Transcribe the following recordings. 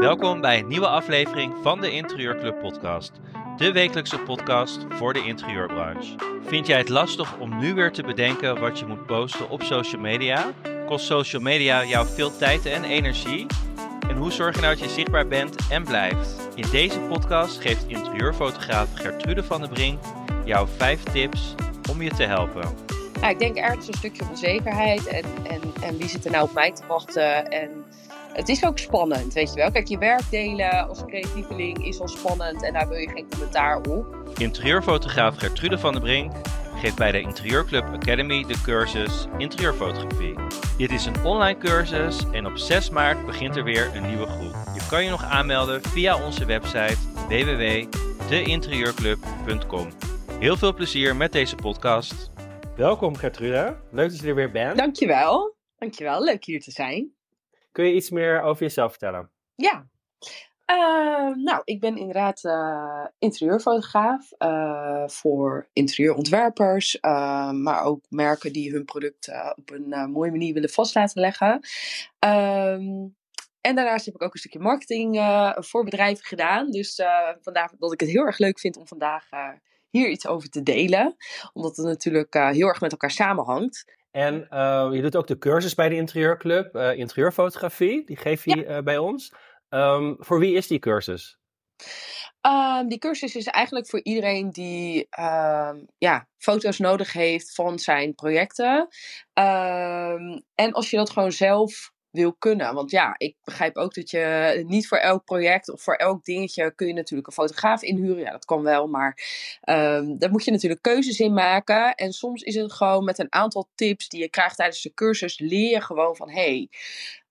Welkom bij een nieuwe aflevering van de Interieurclub podcast. De wekelijkse podcast voor de interieurbranche. Vind jij het lastig om nu weer te bedenken wat je moet posten op social media? Kost social media jou veel tijd en energie? En hoe zorg je nou dat je zichtbaar bent en blijft? In deze podcast geeft interieurfotograaf Gertrude van der Brink jou vijf tips om je te helpen. Ja, ik denk ergens een stukje onzekerheid en, en, en wie zit er nou op mij te wachten en het is ook spannend, weet je wel. Kijk, je werk delen als creatieveling is al spannend en daar wil je geen commentaar op. Interieurfotograaf Gertrude van der Brink geeft bij de Interieurclub Academy de cursus Interieurfotografie. Dit is een online cursus en op 6 maart begint er weer een nieuwe groep. Je kan je nog aanmelden via onze website www.deinterieurclub.com. Heel veel plezier met deze podcast. Welkom Gertrude, leuk dat je er weer bent. Dankjewel, dankjewel, leuk hier te zijn. Kun je iets meer over jezelf vertellen? Ja, uh, nou, ik ben inderdaad uh, interieurfotograaf uh, voor interieurontwerpers, maar ook merken die hun product op een mooie manier willen vast laten leggen. Ehm, en daarnaast heb ik ook een stukje marketing voor bedrijven gedaan. Dus vandaar dat ik het heel erg leuk vind om vandaag hier iets over te delen. Omdat het natuurlijk heel erg met elkaar samenhangt. En je doet ook de cursus bij de Interieurclub, interieurfotografie. Die geef je ja. bij ons. Um, voor wie is die cursus? Um, die cursus is eigenlijk voor iedereen die um, ja, foto's nodig heeft van zijn projecten. en als je dat gewoon zelf wil kunnen. Want ja, ik begrijp ook dat je niet voor elk project of voor elk dingetje kun je natuurlijk een fotograaf inhuren. Ja, dat kan wel, maar um, daar moet je natuurlijk keuzes in maken. En soms is het gewoon met een aantal tips die je krijgt tijdens de cursus, leer je gewoon van hey,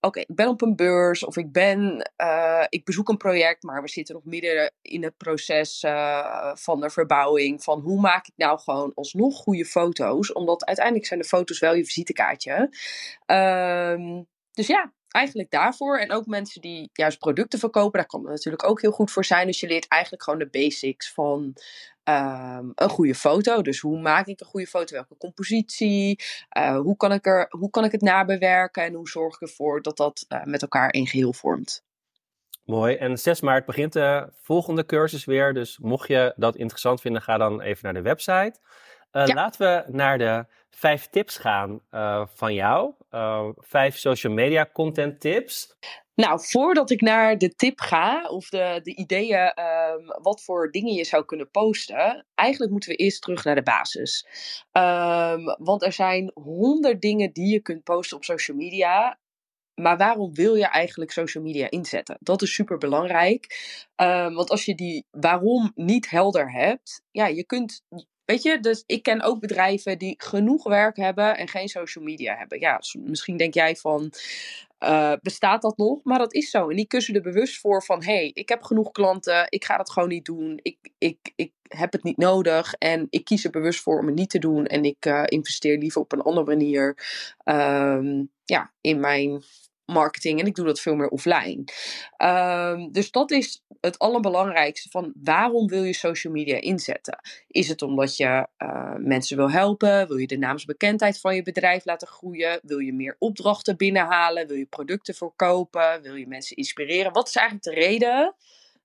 oké, ik ben op een beurs of ik ben, uh, ik bezoek een project, maar we zitten nog midden in het proces uh, van de verbouwing. Van hoe maak ik nou gewoon alsnog goede foto's? Omdat uiteindelijk zijn de foto's wel je visitekaartje. Um, dus ja, eigenlijk daarvoor. En ook mensen die juist producten verkopen, daar kan het natuurlijk ook heel goed voor zijn. Dus je leert eigenlijk gewoon de basics van um, een goede foto. Dus hoe maak ik een goede foto? Welke compositie? Uh, hoe, kan ik er, hoe kan ik het nabewerken? En hoe zorg ik ervoor dat dat uh, met elkaar in geheel vormt? Mooi. En 6 maart begint de volgende cursus weer. Dus mocht je dat interessant vinden, ga dan even naar de website. Uh, ja. Laten we naar de vijf tips gaan uh, van jou. Uh, vijf social media content tips. Nou, voordat ik naar de tip ga, of de, de ideeën, um, wat voor dingen je zou kunnen posten, eigenlijk moeten we eerst terug naar de basis. Um, want er zijn honderd dingen die je kunt posten op social media. Maar waarom wil je eigenlijk social media inzetten? Dat is super belangrijk. Um, want als je die waarom niet helder hebt, ja, je kunt Weet je, dus ik ken ook bedrijven die genoeg werk hebben en geen social media hebben. Ja, misschien denk jij van, uh, bestaat dat nog? Maar dat is zo. En die kussen er bewust voor van, hé, hey, ik heb genoeg klanten, ik ga dat gewoon niet doen. Ik, ik, ik heb het niet nodig en ik kies er bewust voor om het niet te doen. En ik uh, investeer liever op een andere manier um, ja, in mijn marketing en ik doe dat veel meer offline. Um, dus dat is het allerbelangrijkste van waarom wil je social media inzetten? Is het omdat je uh, mensen wil helpen? Wil je de naamsbekendheid van je bedrijf laten groeien? Wil je meer opdrachten binnenhalen? Wil je producten verkopen? Wil je mensen inspireren? Wat is eigenlijk de reden?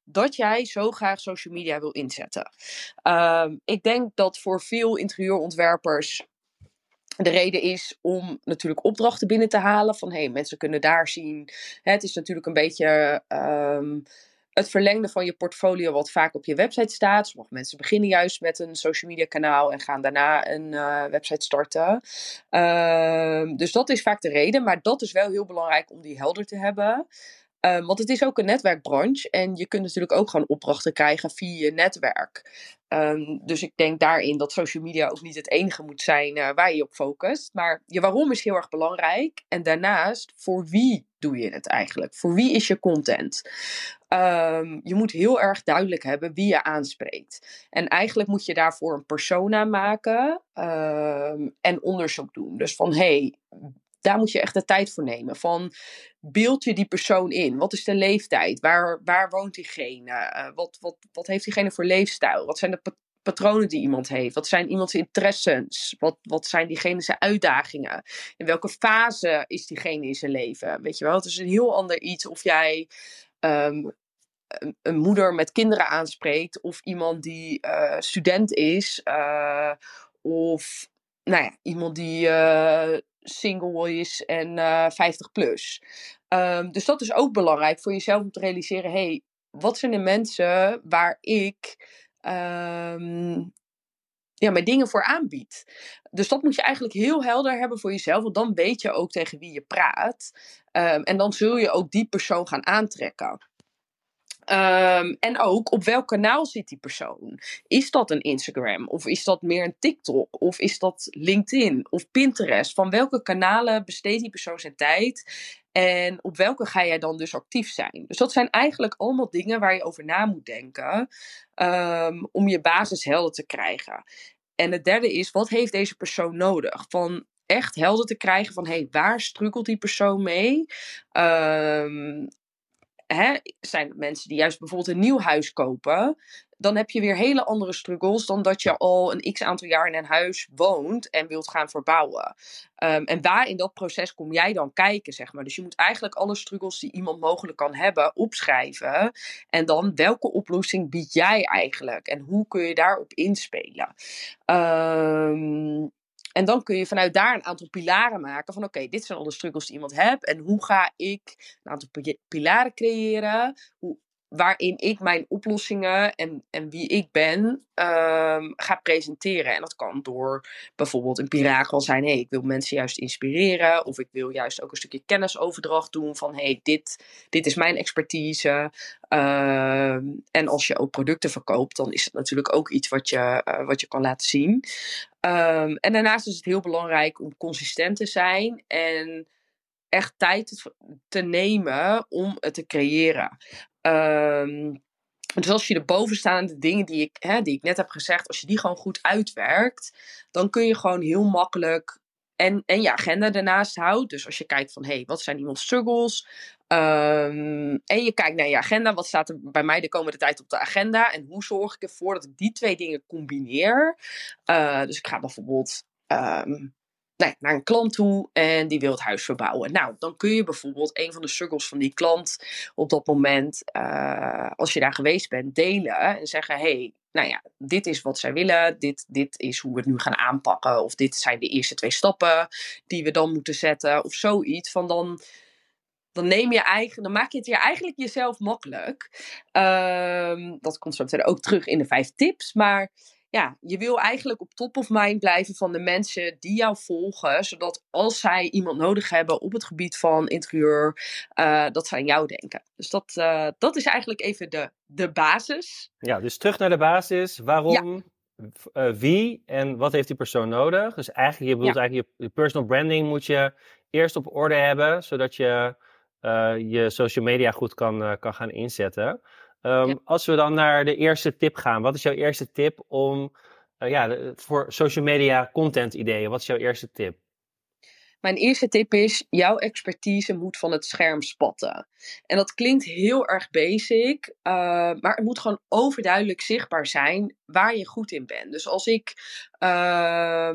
dat jij zo graag social media wil inzetten. Um, ik denk dat voor veel interieurontwerpers de reden is om natuurlijk opdrachten binnen te halen. Van hey, mensen kunnen daar zien. Het is natuurlijk een beetje um, het verlengde van je portfolio, wat vaak op je website staat. Sommige mensen beginnen juist met een social media kanaal en gaan daarna een uh, website starten. Um, dus dat is vaak de reden. Maar dat is wel heel belangrijk om die helder te hebben. Um, want het is ook een netwerkbranche en je kunt natuurlijk ook gewoon opdrachten krijgen via je netwerk. Um, dus ik denk daarin dat social media ook niet het enige moet zijn uh, waar je op focust. Maar je waarom is heel erg belangrijk. En daarnaast, voor wie doe je het eigenlijk? Voor wie is je content? Um, je moet heel erg duidelijk hebben wie je aanspreekt. En eigenlijk moet je daarvoor een persona maken en onderzoek doen. Dus van hey, daar moet je echt de tijd voor nemen. Van beeld je die persoon in? Wat is de leeftijd? Waar, waar woont diegene? Uh, wat, wat, wat heeft diegene voor leefstijl? Wat zijn de patronen die iemand heeft? Wat zijn iemands interesses? Wat, wat zijn diegene zijn uitdagingen? In welke fase is diegene in zijn leven? Weet je wel, het is een heel ander iets of jij ehm, een, moeder met kinderen aanspreekt, of iemand die uh, student is, uh, of nou ja, iemand die single is en 50 plus. Um, dus dat is ook belangrijk voor jezelf om te realiseren: hey, wat zijn de mensen waar ik um, ja, mijn dingen voor aanbied. Dus dat moet je eigenlijk heel helder hebben voor jezelf, want dan weet je ook tegen wie je praat. Um, en dan zul je ook die persoon gaan aantrekken. Um, en ook op welk kanaal zit die persoon? Is dat een Instagram? Of is dat meer een TikTok? Of is dat LinkedIn of Pinterest? Van welke kanalen besteedt die persoon zijn tijd? En op welke ga jij dan dus actief zijn? Dus dat zijn eigenlijk allemaal dingen waar je over na moet denken um, om je basis helder te krijgen. En het derde is, wat heeft deze persoon nodig? Van echt helder te krijgen van, hey, waar strukkelt die persoon mee? Um, hè, zijn het mensen die juist bijvoorbeeld een nieuw huis kopen, dan heb je weer hele andere struggles dan dat je al een x aantal jaar in een huis woont en wilt gaan verbouwen. Um, en waar in dat proces kom jij dan kijken, zeg maar. Dus je moet eigenlijk alle struggles die iemand mogelijk kan hebben opschrijven. En dan welke oplossing bied jij eigenlijk? En hoe kun je daarop inspelen? Um, en dan kun je vanuit daar een aantal pilaren maken van oké, dit zijn alle struggles die iemand heeft en hoe ga ik een aantal pilaren creëren? Hoe, waarin ik mijn oplossingen en, en wie ik ben um, ga presenteren. En dat kan door bijvoorbeeld een pirakel zijn, hey, ik wil mensen juist inspireren of ik wil juist ook een stukje kennisoverdracht doen van hey, dit, dit is mijn expertise. Ehm, en als je ook producten verkoopt, dan is het natuurlijk ook iets wat je, uh, wat je kan laten zien. Um, en daarnaast is het heel belangrijk om consistent te zijn en echt tijd te nemen om het te creëren. Um, dus als je de bovenstaande dingen die ik, hè, die ik net heb gezegd, als je die gewoon goed uitwerkt, dan kun je gewoon heel makkelijk en, en je agenda ernaast houdt. Dus als je kijkt van, hé, hey, wat zijn iemands struggles? Um, en je kijkt naar je agenda, wat staat er bij mij de komende tijd op de agenda? En hoe zorg ik ervoor dat ik die twee dingen combineer? Uh, dus ik ga bijvoorbeeld um, nee, naar een klant toe en die wil het huis verbouwen. Nou, dan kun je bijvoorbeeld een van de struggles van die klant op dat moment, uh, als je daar geweest bent, delen en zeggen: hey, nou ja, dit is wat zij willen, dit, dit is hoe we het nu gaan aanpakken, of dit zijn de eerste twee stappen die we dan moeten zetten, of zoiets. Van dan, dan neem je eigen, dan maak je het je eigenlijk jezelf makkelijk. Um, dat komt zo ook terug in de vijf tips, maar ja, je wil eigenlijk op top of mind blijven van de mensen die jou volgen. Zodat als zij iemand nodig hebben op het gebied van interieur, uh, dat zij aan jou denken. Dus dat, uh, dat is eigenlijk even de, de basis. Ja, dus terug naar de basis. Waarom, ja. uh, wie en wat heeft die persoon nodig? Dus eigenlijk, je bedoelt ja. eigenlijk je, je personal branding moet je eerst op orde hebben, zodat je je social media goed kan, kan gaan inzetten. Um, Als we dan naar de eerste tip gaan, wat is jouw eerste tip om uh, ja, voor social media content ideeën? Wat is jouw eerste tip? Mijn eerste tip is: jouw expertise moet van het scherm spatten. En dat klinkt heel erg basic, uh, maar het moet gewoon overduidelijk zichtbaar zijn waar je goed in bent. Dus als ik uh,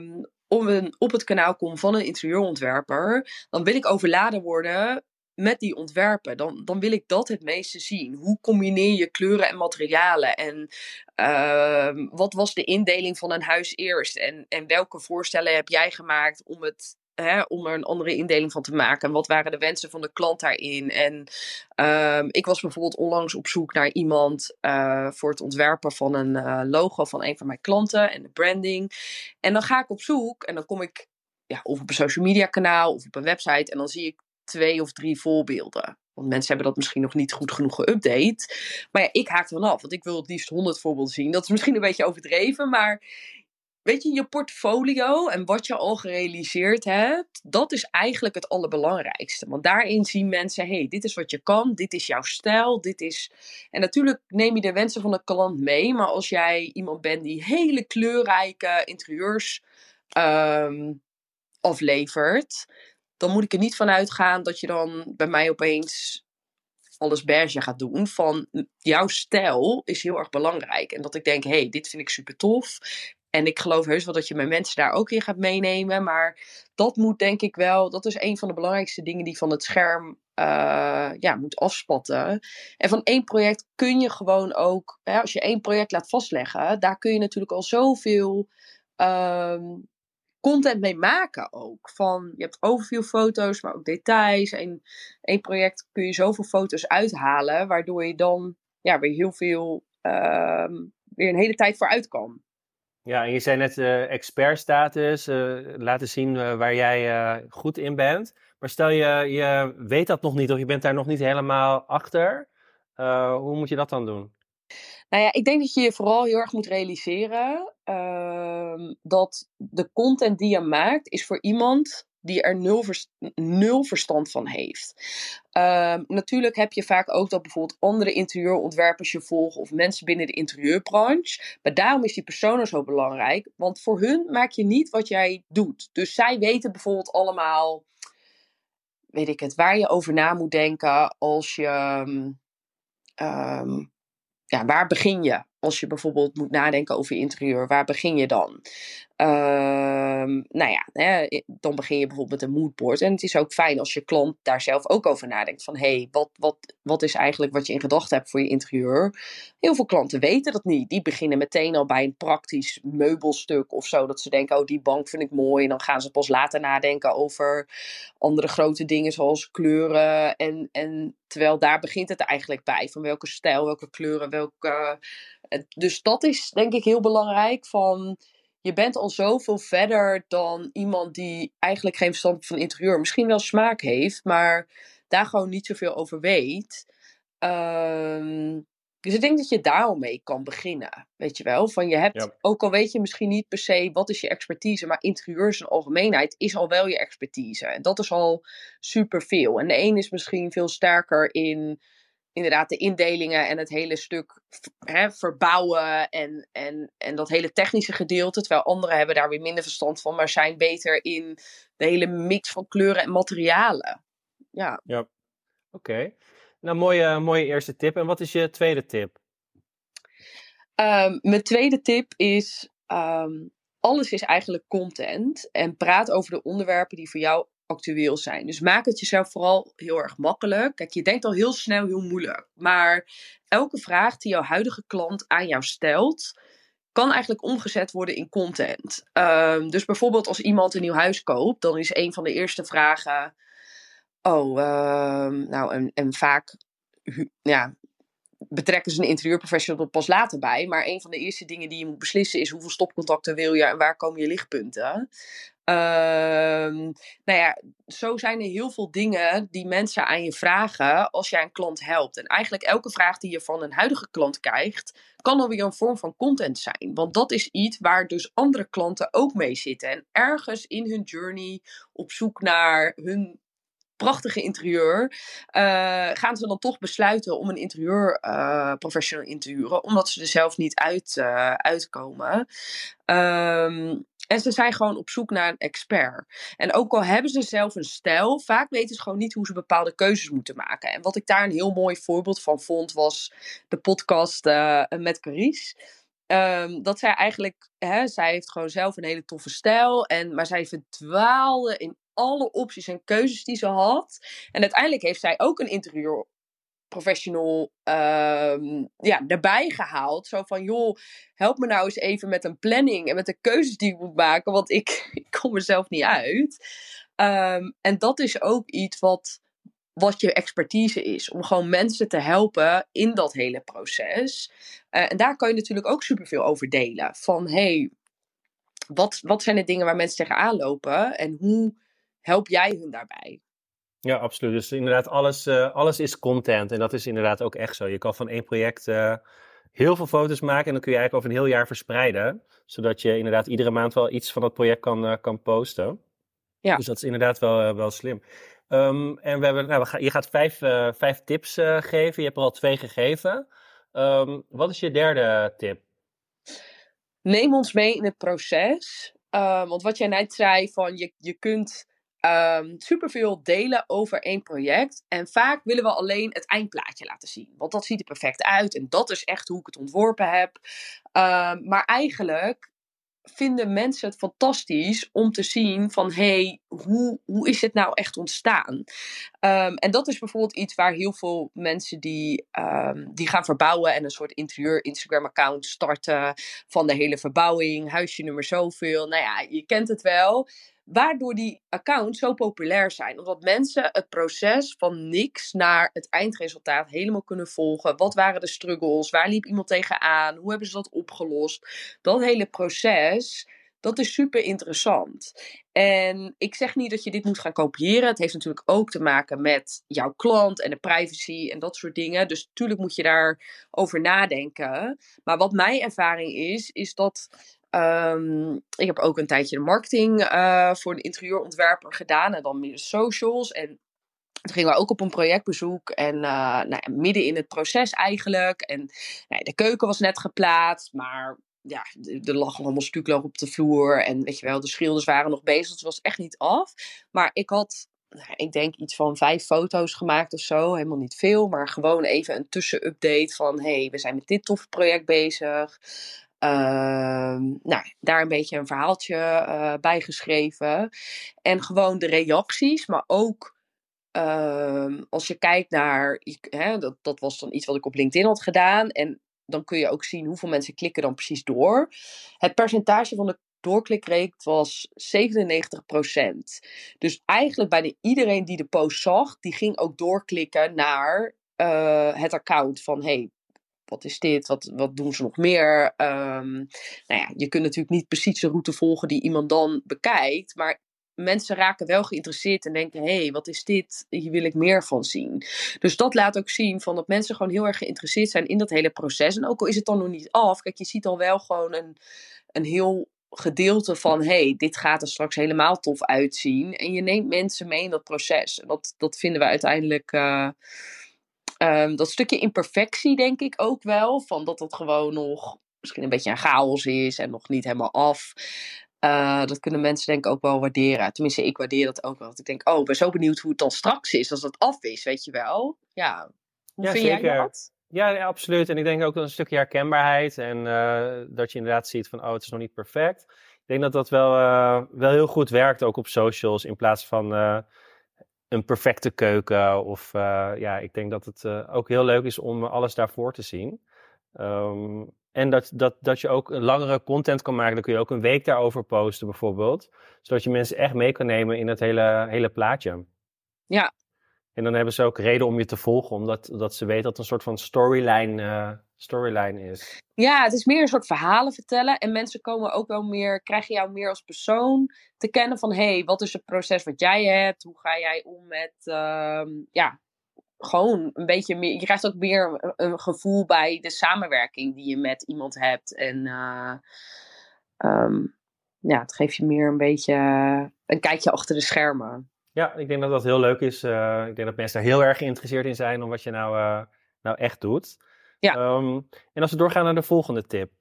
op, een, op het kanaal kom van een interieurontwerper, dan wil ik overladen worden met die ontwerpen, dan, dan wil ik dat het meeste zien. Hoe combineer je kleuren en materialen? En uh, wat was de indeling van een huis eerst? En, en welke voorstellen heb jij gemaakt om, het, hè, om er een andere indeling van te maken? En wat waren de wensen van de klant daarin? En uh, ik was bijvoorbeeld onlangs op zoek naar iemand uh, voor het ontwerpen van een uh, logo van een van mijn klanten en de branding. En dan ga ik op zoek en dan kom ik ja, of op een social media kanaal of op een website en dan zie ik twee of drie voorbeelden. Want mensen hebben dat misschien nog niet goed genoeg geüpdate. Maar ja, ik haak er af, want ik wil het liefst 100 voorbeelden zien. Dat is misschien een beetje overdreven, maar weet je, je portfolio en wat je al gerealiseerd hebt, dat is eigenlijk het allerbelangrijkste. Want daarin zien mensen, hey, dit is wat je kan, dit is jouw stijl, dit is... En natuurlijk neem je de wensen van de klant mee, maar als jij iemand bent die hele kleurrijke interieurs um, aflevert, dan moet ik er niet van uitgaan dat je dan bij mij opeens alles beige gaat doen. Van jouw stijl is heel erg belangrijk. En dat ik denk, hey, dit vind ik super tof. En ik geloof heus wel dat je mijn mensen daar ook in gaat meenemen. Maar dat moet denk ik wel, dat is een van de belangrijkste dingen die van het scherm uh, ja, moet afspatten. En van één project kun je gewoon ook, hè, als je één project laat vastleggen, daar kun je natuurlijk al zoveel um, content mee maken ook. Van, je hebt overview foto's, maar ook details. En één project kun je zoveel foto's uithalen, waardoor je dan ja, weer heel veel, um, weer een hele tijd vooruit kan. Ja, en je zei net uh, expertstatus, uh, laten zien uh, waar jij goed in bent. Maar stel je, je weet dat nog niet of je bent daar nog niet helemaal achter. hoe moet je dat dan doen? Nou ja, ik denk dat je je vooral heel erg moet realiseren uh, dat de content die je maakt is voor iemand die er nul, nul verstand van heeft. Uh, natuurlijk heb je vaak ook dat bijvoorbeeld andere interieurontwerpers je volgen of mensen binnen de interieurbranche. Maar daarom is die persoon zo belangrijk, want voor hun maak je niet wat jij doet. Dus zij weten bijvoorbeeld allemaal, weet ik het, waar je over na moet denken als je. Um, ja, waar begin je? Als je bijvoorbeeld moet nadenken over je interieur, waar begin je dan? Ehm, nou ja, hè, dan begin je bijvoorbeeld met een moodboard. En het is ook fijn als je klant daar zelf ook over nadenkt. Van hé, hey, wat, wat, wat is eigenlijk wat je in gedachten hebt voor je interieur? Heel veel klanten weten dat niet. Die beginnen meteen al bij een praktisch meubelstuk of zo. Dat ze denken, oh die bank vind ik mooi. En dan gaan ze pas later nadenken over andere grote dingen zoals kleuren. En, en terwijl daar begint het eigenlijk bij. Van welke stijl, welke kleuren, welke... Dus dat is denk ik heel belangrijk van je bent al zoveel verder dan iemand die eigenlijk geen verstand van interieur, misschien wel smaak heeft, maar daar gewoon niet zoveel over weet. Um, dus ik denk dat je daar al mee kan beginnen. Weet je wel? Van je hebt, ook al weet je misschien niet per se wat is je expertise, maar interieurs in algemeenheid is al wel je expertise. En dat is al superveel. En de een is misschien veel sterker in inderdaad de indelingen en het hele stuk hè, verbouwen en, en, en dat hele technische gedeelte. Terwijl anderen hebben daar weer minder verstand van, maar zijn beter in de hele mix van kleuren en materialen. Ja. Ja, oké. Nou, mooie, mooie eerste tip. En wat is je tweede tip? Um, mijn tweede tip is: um, alles is eigenlijk content. En praat over de onderwerpen die voor jou actueel zijn. Dus maak het jezelf vooral heel erg makkelijk. Kijk, je denkt al heel snel heel moeilijk. Maar elke vraag die jouw huidige klant aan jou stelt, kan eigenlijk omgezet worden in content. Um, dus bijvoorbeeld als iemand een nieuw huis koopt, dan is een van de eerste vragen. Oh, um, nou, en, en vaak ja, betrekken ze een interieurprofessional er pas later bij. Maar een van de eerste dingen die je moet beslissen is hoeveel stopcontacten wil je en waar komen je lichtpunten. Ehm, nou ja, zo zijn er heel veel dingen die mensen aan je vragen als jij een klant helpt. En eigenlijk elke vraag die je van een huidige klant krijgt, kan alweer een vorm van content zijn. Want dat is iets waar dus andere klanten ook mee zitten. En ergens in hun journey op zoek naar hun prachtige interieur, uh, gaan ze dan toch besluiten om een interieurprofessional uh, in te huren, omdat ze er zelf niet uit, uh, uitkomen. Um, en ze zijn gewoon op zoek naar een expert. En ook al hebben ze zelf een stijl, vaak weten ze gewoon niet hoe ze bepaalde keuzes moeten maken. En wat ik daar een heel mooi voorbeeld van vond, was de podcast uh, met Carice. Um, dat zij eigenlijk, hè, zij heeft gewoon zelf een hele toffe stijl. En, maar zij verdwaalde in alle opties en keuzes die ze had. En uiteindelijk heeft zij ook een interieur professional uh, ja, erbij gehaald. Zo van, joh, help me nou eens even met een planning en met de keuzes die ik moet maken, want ik, ik kom er zelf niet uit. Um, en dat is ook iets wat, wat je expertise is, om gewoon mensen te helpen in dat hele proces. Uh, en daar kan je natuurlijk ook superveel over delen. Van, hey, wat, wat zijn de dingen waar mensen tegenaan lopen en hoe help jij hun daarbij? Ja, absoluut. Dus inderdaad, alles, uh, alles is content. En dat is inderdaad ook echt zo. Je kan van één project uh, heel veel foto's maken. En dan kun je eigenlijk over een heel jaar verspreiden. Zodat je inderdaad iedere maand wel iets van het project kan, uh, kan posten. Ja. Dus dat is inderdaad wel, wel slim. Um, en we hebben, nou, we gaan, je gaat vijf, vijf tips geven. Je hebt er al twee gegeven. Um, wat is je derde tip? Neem ons mee in het proces. want wat jij net zei, van je, je kunt um, superveel delen over één project. En vaak willen we alleen het eindplaatje laten zien. Want dat ziet er perfect uit. En dat is echt hoe ik het ontworpen heb. Um, maar eigenlijk vinden mensen het fantastisch om te zien van hey, hoe, hoe is het nou echt ontstaan? Um, en dat is bijvoorbeeld iets waar heel veel mensen die, die gaan verbouwen en een soort interieur Instagram account starten van de hele verbouwing, huisje nummer zoveel. Nou ja, je kent het wel waardoor die accounts zo populair zijn. Omdat mensen het proces van niks naar het eindresultaat helemaal kunnen volgen. Wat waren de struggles? Waar liep iemand tegenaan? Hoe hebben ze dat opgelost? Dat hele proces, dat is super interessant. En ik zeg niet dat je dit moet gaan kopiëren. Het heeft natuurlijk ook te maken met jouw klant en de privacy en dat soort dingen. Dus natuurlijk moet je daarover nadenken. Maar wat mijn ervaring is, is dat Um, ik heb ook een tijdje de marketing uh, voor een interieurontwerper gedaan en dan meer socials. En toen gingen we ook op een projectbezoek en uh, nou midden in het proces eigenlijk. En nou ja, de keuken was net geplaatst, maar ja, er lag allemaal stukloog op de vloer. En weet je wel, de schilders waren nog bezig, dus het was echt niet af. Maar ik had nou, ik denk iets van vijf foto's gemaakt of zo. Helemaal niet veel, maar gewoon even een tussenupdate van... hey, we zijn met dit toffe project bezig. Ehm, nou, daar een beetje een verhaaltje uh, bij geschreven. En gewoon de reacties, maar ook ehm, als je kijkt naar, hè, dat, dat was dan iets wat ik op LinkedIn had gedaan. En dan kun je ook zien hoeveel mensen klikken dan precies door. Het percentage van de doorklikrate was 97%. Dus eigenlijk bijna iedereen die de post zag, die ging ook doorklikken naar uh, het account van hey, wat is dit? Wat, wat doen ze nog meer? Um, nou ja, je kunt natuurlijk niet precies de route volgen die iemand dan bekijkt. Maar mensen raken wel geïnteresseerd en denken: hé, hey, wat is dit? Hier wil ik meer van zien. Dus dat laat ook zien van dat mensen gewoon heel erg geïnteresseerd zijn in dat hele proces. En ook al is het dan nog niet af, kijk, je ziet dan wel gewoon een, een heel gedeelte van: hey, dit gaat er straks helemaal tof uitzien. En je neemt mensen mee in dat proces. En dat, dat vinden we uiteindelijk. Uh, Um, dat stukje imperfectie denk ik ook wel. Van dat het gewoon nog misschien een beetje een chaos is en nog niet helemaal af. Uh, dat kunnen mensen denk ik ook wel waarderen. Tenminste, ik waardeer dat ook wel. Want ik denk, oh, ik ben zo benieuwd hoe het dan straks is als het af is, weet je wel. Ja, hoe ja, vind zeker. jij dat? Ja, absoluut. En ik denk ook een stukje herkenbaarheid. En uh, dat je inderdaad ziet van, oh, het is nog niet perfect. Ik denk dat dat wel, uh, wel heel goed werkt, ook op socials. In plaats van een perfecte keuken. Of uh, ja, ik denk dat het uh, ook heel leuk is om alles daarvoor te zien. Um, en dat, dat, dat je ook langere content kan maken. Dan kun je ook een week daarover posten bijvoorbeeld. Zodat je mensen echt mee kan nemen in het hele, hele plaatje. Ja. En dan hebben ze ook reden om je te volgen. Omdat dat ze weten dat het een soort van storyline uh, storyline is. Ja, het is meer een soort verhalen vertellen. En mensen komen ook wel meer, krijgen jou meer als persoon te kennen van hé, hey, wat is het proces wat jij hebt? Hoe ga jij om met, uh, ja, gewoon een beetje meer. Je krijgt ook meer een gevoel bij de samenwerking die je met iemand hebt. En uh, um, ja, het geeft je meer een beetje een kijkje achter de schermen. Ja, ik denk dat dat heel leuk is. Uh, ik denk dat mensen daar heel erg geïnteresseerd in zijn om wat je nou, uh, nou echt doet. Ja. Um, en als we doorgaan naar de volgende tip.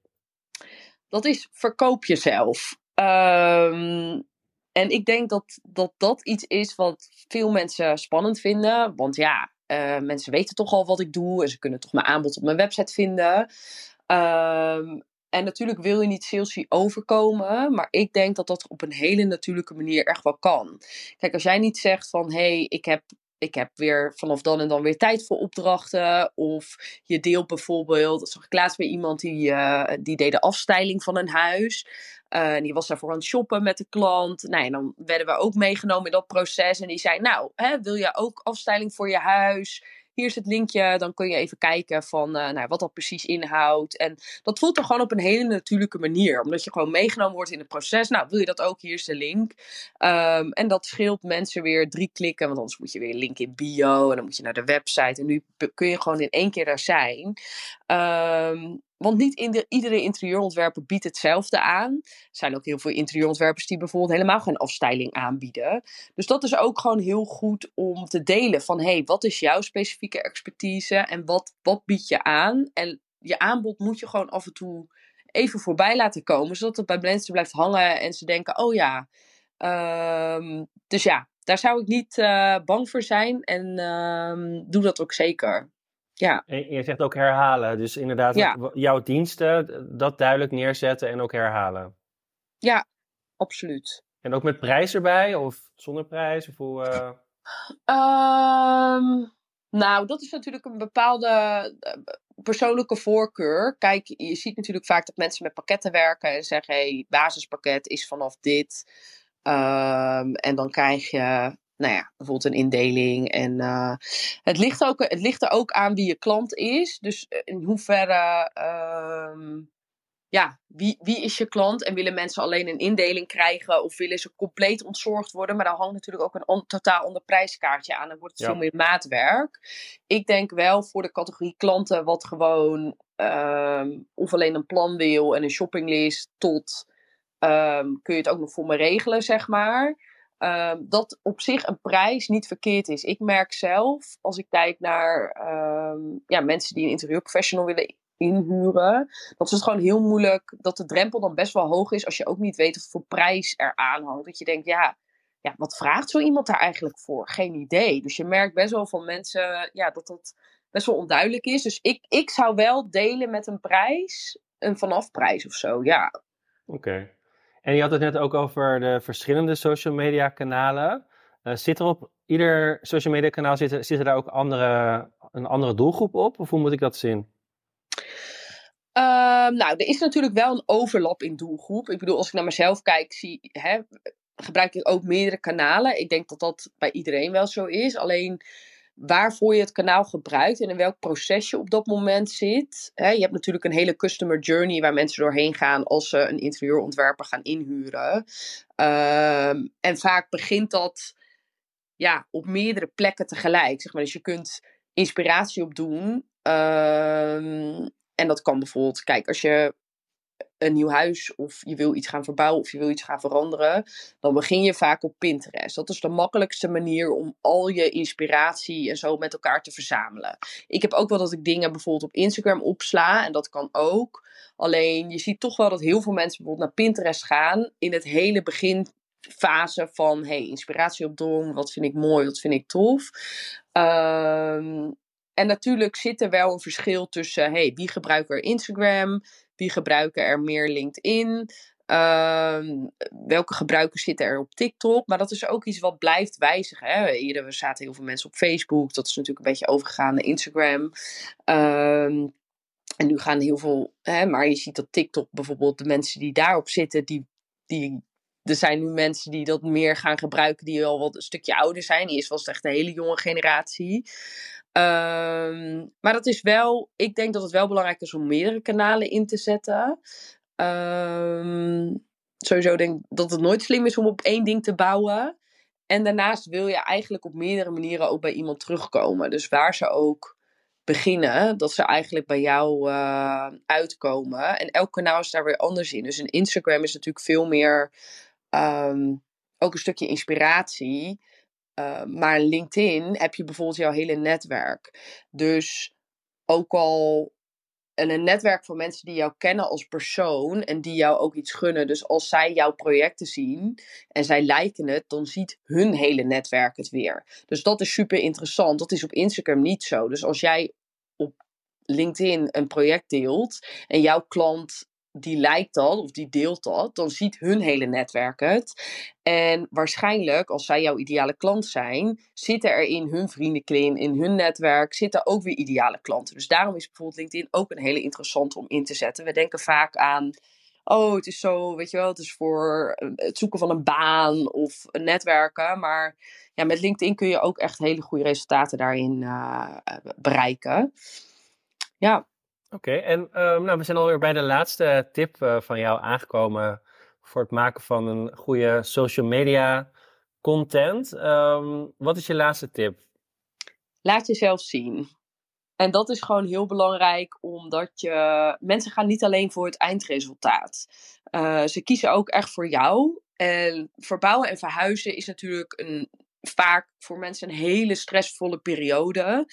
Dat is verkoop jezelf. Um, en ik denk dat, dat dat iets is wat veel mensen spannend vinden. Want ja, uh, mensen weten toch al wat ik doe. En ze kunnen toch mijn aanbod op mijn website vinden. Um, en natuurlijk wil je niet salesy overkomen, maar ik denk dat dat op een hele natuurlijke manier echt wel kan. Kijk, als jij niet zegt van hé, hey, ik heb ik heb weer vanaf dan en dan weer tijd voor opdrachten. Of je deelt bijvoorbeeld, dat zag ik laatst bij iemand die, uh, die deed de afstijling van een huis. En die was daarvoor aan het shoppen met de klant. Nou, dan werden we ook meegenomen in dat proces. En die zei, nou, hè, wil je ook afstijling voor je huis? Hier is het linkje, dan kun je even kijken van uh, nou, wat dat precies inhoudt. En dat voelt er gewoon op een hele natuurlijke manier, omdat je gewoon meegenomen wordt in het proces. Nou, wil je dat ook? Hier is de link. Um, en dat scheelt mensen weer drie klikken, want anders moet je weer link in bio en dan moet je naar de website. En nu kun je gewoon in één keer daar zijn. Um, want niet in de, iedere interieurontwerper biedt hetzelfde aan. Er zijn ook heel veel interieurontwerpers die bijvoorbeeld helemaal geen afstyling aanbieden. Dus dat is ook gewoon heel goed om te delen van hey, wat is jouw specifieke expertise en wat, wat bied je aan? En je aanbod moet je gewoon af en toe even voorbij laten komen, zodat het bij mensen blijft hangen en ze denken, oh ja, Ehm, dus ja, daar zou ik niet uh, bang voor zijn en um, doe dat ook zeker. Ja. En je zegt ook herhalen. Dus inderdaad, ja. jouw diensten, dat duidelijk neerzetten en ook herhalen. Ja, absoluut. En ook met prijs erbij of zonder prijs? Of hoe, uh... um, nou, dat is natuurlijk een bepaalde eh, persoonlijke voorkeur. Kijk, je ziet natuurlijk vaak dat mensen met pakketten werken en zeggen: hé, hey, basispakket is vanaf dit. Um, en dan krijg je, nou ja, bijvoorbeeld een indeling. En uh, het, ligt ook, het ligt er ook aan wie je klant is. Dus in hoeverre. Um, ja, wie, wie is je klant en willen mensen alleen een indeling krijgen of willen ze compleet ontzorgd worden? Maar daar hangt natuurlijk ook een totaal ander prijskaartje aan. Dan wordt het veel meer maatwerk. Ik denk wel voor de categorie klanten wat gewoon um, of alleen een plan wil en een shoppinglist tot um, kun je het ook nog voor me regelen, zeg maar. Um, dat op zich een prijs niet verkeerd is. Ik merk zelf, als ik kijk naar ja, mensen die een interieurprofessional willen inhuren. Dat is het gewoon heel moeilijk, dat de drempel dan best wel hoog is als je ook niet weet wat voor prijs er aan hangt. Dat je denkt, ja, ja, wat vraagt zo iemand daar eigenlijk voor? Geen idee. Dus je merkt best wel van mensen ja, dat dat best wel onduidelijk is. Dus ik, ik zou wel delen met een prijs, een vanafprijs of zo, ja. Oké. En je had het net ook over de verschillende social media kanalen. Uh, zit er op ieder social media kanaal zitten, zitten daar ook andere, een andere doelgroep op? Of hoe moet ik dat zien? Ehm, nou, er is natuurlijk wel een overlap in doelgroep. Ik bedoel, als ik naar mezelf kijk, zie, hè, gebruik ik ook meerdere kanalen. Ik denk dat dat bij iedereen wel zo is. Alleen waarvoor je het kanaal gebruikt en in welk proces je op dat moment zit. Je hebt natuurlijk een hele customer journey waar mensen doorheen gaan als ze een interieurontwerper gaan inhuren. Ehm, en vaak begint dat ja, op meerdere plekken tegelijk. Zeg maar. Dus je kunt inspiratie opdoen. Um, en dat kan bijvoorbeeld, kijk, als je een nieuw huis of je wil iets gaan verbouwen of je wil iets gaan veranderen, dan begin je vaak op Pinterest. Dat is de makkelijkste manier om al je inspiratie en zo met elkaar te verzamelen. Ik heb ook wel dat ik dingen bijvoorbeeld op Instagram opsla en dat kan ook. Alleen je ziet toch wel dat heel veel mensen bijvoorbeeld naar Pinterest gaan in het hele beginfase van hey, inspiratie opdoen, wat vind ik mooi, wat vind ik tof. Um, en natuurlijk zit er wel een verschil tussen hey, wie gebruikt er Instagram, wie gebruiken er meer LinkedIn, uh, welke gebruikers zitten er op TikTok. Maar dat is ook iets wat blijft wijzigen. Hè? Eerder zaten heel veel mensen op Facebook, dat is natuurlijk een beetje overgegaan naar Instagram. Um, en nu gaan heel veel, hè, maar je ziet dat TikTok bijvoorbeeld, de mensen die daarop zitten, die, die er zijn nu mensen die dat meer gaan gebruiken, die al wat een stukje ouder zijn. Eerst was het echt een hele jonge generatie. Um, maar dat is wel, ik denk dat het wel belangrijk is om meerdere kanalen in te zetten. Um, sowieso denk ik dat het nooit slim is om op één ding te bouwen. En daarnaast wil je eigenlijk op meerdere manieren ook bij iemand terugkomen. Dus waar ze ook beginnen, dat ze eigenlijk bij jou uh, uitkomen. En elk kanaal is daar weer anders in. Dus een Instagram is natuurlijk veel meer um, ook een stukje inspiratie. Uh, maar LinkedIn heb je bijvoorbeeld jouw hele netwerk. Dus ook al een netwerk van mensen die jou kennen als persoon en die jou ook iets gunnen. Dus als zij jouw projecten zien en zij liken het, dan ziet hun hele netwerk het weer. Dus dat is super interessant. Dat is op Instagram niet zo. Dus als jij op LinkedIn een project deelt en jouw klant die lijkt dat of die deelt dat, dan ziet hun hele netwerk het. En waarschijnlijk, als zij jouw ideale klant zijn, zitten er in hun vriendenkring, in hun netwerk, zitten ook weer ideale klanten. Dus daarom is bijvoorbeeld LinkedIn ook een hele interessante om in te zetten. We denken vaak aan, oh, het is zo, weet je wel, het is voor eh, het zoeken van een baan of netwerken. Maar ja, met LinkedIn kun je ook echt hele goede resultaten daarin uh, bereiken. Ja. Oké, en um, nou, we zijn alweer bij de laatste tip uh, van jou aangekomen voor het maken van een goede social media content. Um, wat is je laatste tip? Laat jezelf zien. En dat is gewoon heel belangrijk, omdat je. Mensen gaan niet alleen voor het eindresultaat. Uh, ze kiezen ook echt voor jou. En verbouwen en verhuizen is natuurlijk een, vaak voor mensen een hele stressvolle periode.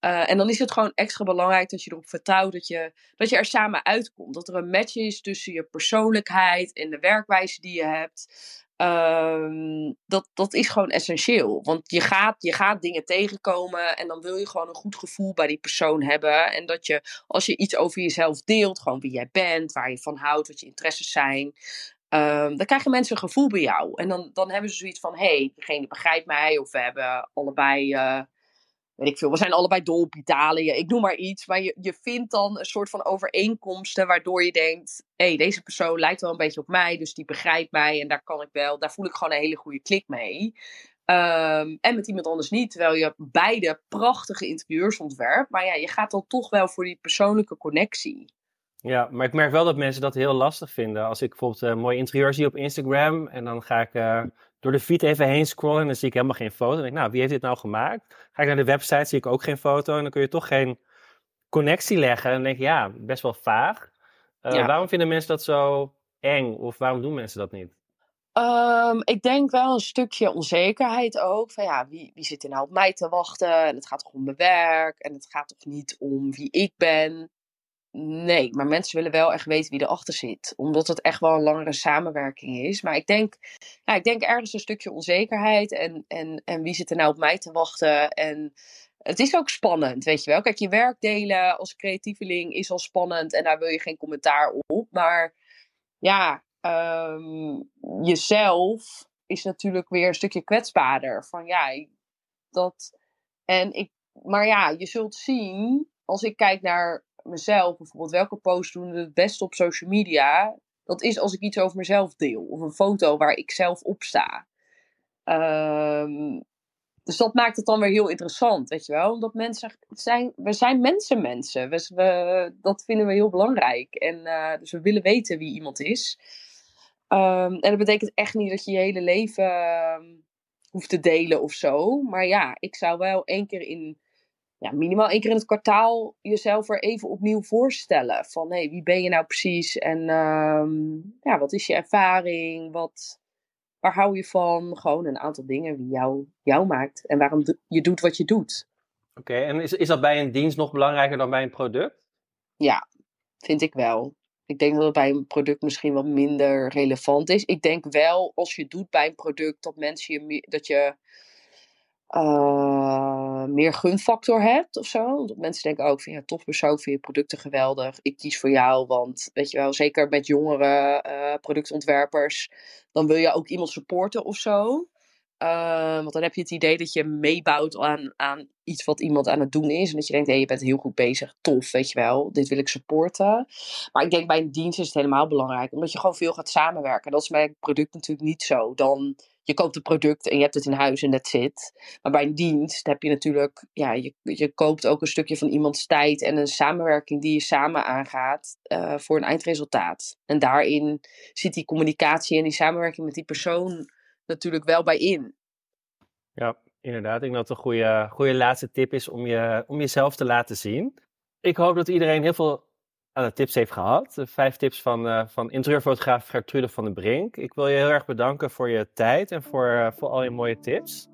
Uh, en dan is het gewoon extra belangrijk dat je erop vertrouwt dat je, dat je er samen uitkomt. Dat er een match is tussen je persoonlijkheid en de werkwijze die je hebt. Um, dat, dat is gewoon essentieel. Want je gaat, je gaat dingen tegenkomen en dan wil je gewoon een goed gevoel bij die persoon hebben. En dat je, als je iets over jezelf deelt, gewoon wie jij bent, waar je van houdt, wat je interesses zijn, um, dan krijgen mensen een gevoel bij jou. En dan, dan hebben ze zoiets van: hé, hey, degene begrijpt mij, of we hebben allebei. Uh, weet ik veel, we zijn allebei dol op Italië, ik noem maar iets. Maar je, je vindt dan een soort van overeenkomsten waardoor je denkt, hé, hey, deze persoon lijkt wel een beetje op mij, dus die begrijpt mij en daar kan ik wel, daar voel ik gewoon een hele goede klik mee. Um, en met iemand anders niet, terwijl je beide prachtige interieurs ontwerpt. Maar ja, je gaat dan toch wel voor die persoonlijke connectie. Ja, maar ik merk wel dat mensen dat heel lastig vinden. Als ik bijvoorbeeld een mooi interieur zie op Instagram en dan ga ik uh, door de feed even heen scrollen en dan zie ik helemaal geen foto. Dan denk ik, nou, wie heeft dit nou gemaakt? Ga ik naar de website, zie ik ook geen foto en dan kun je toch geen connectie leggen. En dan denk ik, ja, best wel vaag. Uh, Waarom vinden mensen dat zo eng of waarom doen mensen dat niet? Um, ik denk wel een stukje onzekerheid ook. Van ja, wie, wie zit er nou op mij te wachten? En het gaat toch om mijn werk. En het gaat toch niet om wie ik ben. Nee, maar mensen willen wel echt weten wie erachter zit. Omdat het echt wel een langere samenwerking is. Maar ik denk, ja, ik denk ergens een stukje onzekerheid. En, en, en wie zit er nou op mij te wachten? En het is ook spannend, weet je wel. Kijk, je werk delen als creatieveling is al spannend. En daar wil je geen commentaar op. Maar ja, um, jezelf is natuurlijk weer een stukje kwetsbaarder. Van ja, dat. En ik, maar ja, je zult zien, als ik kijk naar mezelf, bijvoorbeeld welke posts doen het beste op social media, dat is als ik iets over mezelf deel. Of een foto waar ik zelf op sta. Um, dus dat maakt het dan weer heel interessant, weet je wel. Omdat mensen zijn, we zijn mensen mensen. We, we, dat vinden we heel belangrijk. En uh, dus we willen weten wie iemand is. Um, en dat betekent echt niet dat je je hele leven uh, hoeft te delen of zo. Maar ja, ik zou wel één keer in ja, minimaal één keer in het kwartaal jezelf er even opnieuw voorstellen. Van hé, hey, wie ben je nou precies? En um, ja, wat is je ervaring? Wat, waar hou je van? Gewoon een aantal dingen die jou, jou maakt. En waarom je doet wat je doet. Oké, en is, is dat bij een dienst nog belangrijker dan bij een product? Ja, vind ik wel. Ik denk dat het bij een product misschien wat minder relevant is. Ik denk wel, als je doet bij een product, dat mensen je dat je uh, meer gunfactor hebt of zo. Dat mensen denken ook van ja, tof persoon, vind je producten geweldig. Ik kies voor jou, want weet je wel, zeker met jongere uh, productontwerpers, dan wil je ook iemand supporten of zo. Uh, want dan heb je het idee dat je meebouwt aan, aan iets wat iemand aan het doen is. En dat je denkt, hé, hey, je bent heel goed bezig. Tof, weet je wel. Dit wil ik supporten. Maar ik denk bij een dienst is het helemaal belangrijk. Omdat je gewoon veel gaat samenwerken. Dat is bij product natuurlijk niet zo. Dan je koopt een product en je hebt het in huis en that's it. Maar bij een dienst heb je natuurlijk, ja, je, je koopt ook een stukje van iemands tijd en een samenwerking die je samen aangaat uh, voor een eindresultaat. En daarin zit die communicatie en die samenwerking met die persoon natuurlijk wel bij in. Ja, inderdaad. Ik denk dat het een goede, goede laatste tip is om, je, om jezelf te laten zien. Ik hoop dat iedereen heel veel aan de tips heeft gehad. De vijf tips van, uh, van interieurfotograaf Gertrude van den Brink. Ik wil je heel erg bedanken voor je tijd en voor, uh, voor al je mooie tips.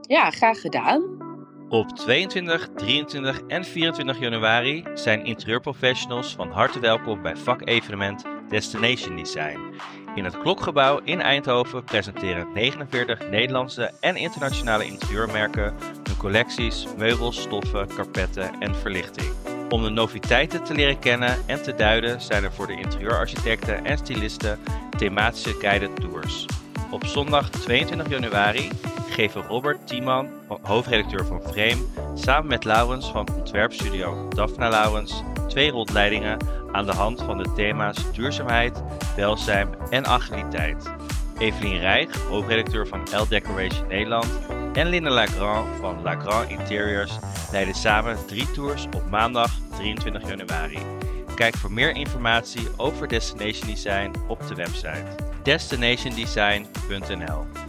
Ja, graag gedaan. Op 22, 23 en 24 januari zijn interieurprofessionals van harte welkom bij vakevenement Destination Design. In het Klokgebouw in Eindhoven presenteren 49 Nederlandse en internationale interieurmerken hun collecties, meubels, stoffen, karpetten en verlichting. Om de noviteiten te leren kennen en te duiden zijn er voor de interieurarchitecten en stylisten thematische guided tours. Op zondag 22 januari geven Robert Tiemann, hoofdredacteur van Frame, samen met Laurens van ontwerpstudio Daphna Laurens twee rondleidingen aan de hand van de thema's duurzaamheid, welzijn en agiliteit. Evelien Rijg, hoofdredacteur van L Decoration Nederland, en Linda Lagrand van Lagrand Interiors leiden samen drie tours op maandag 23 januari. Kijk voor meer informatie over Destination Design op de website destinationdesign.nl.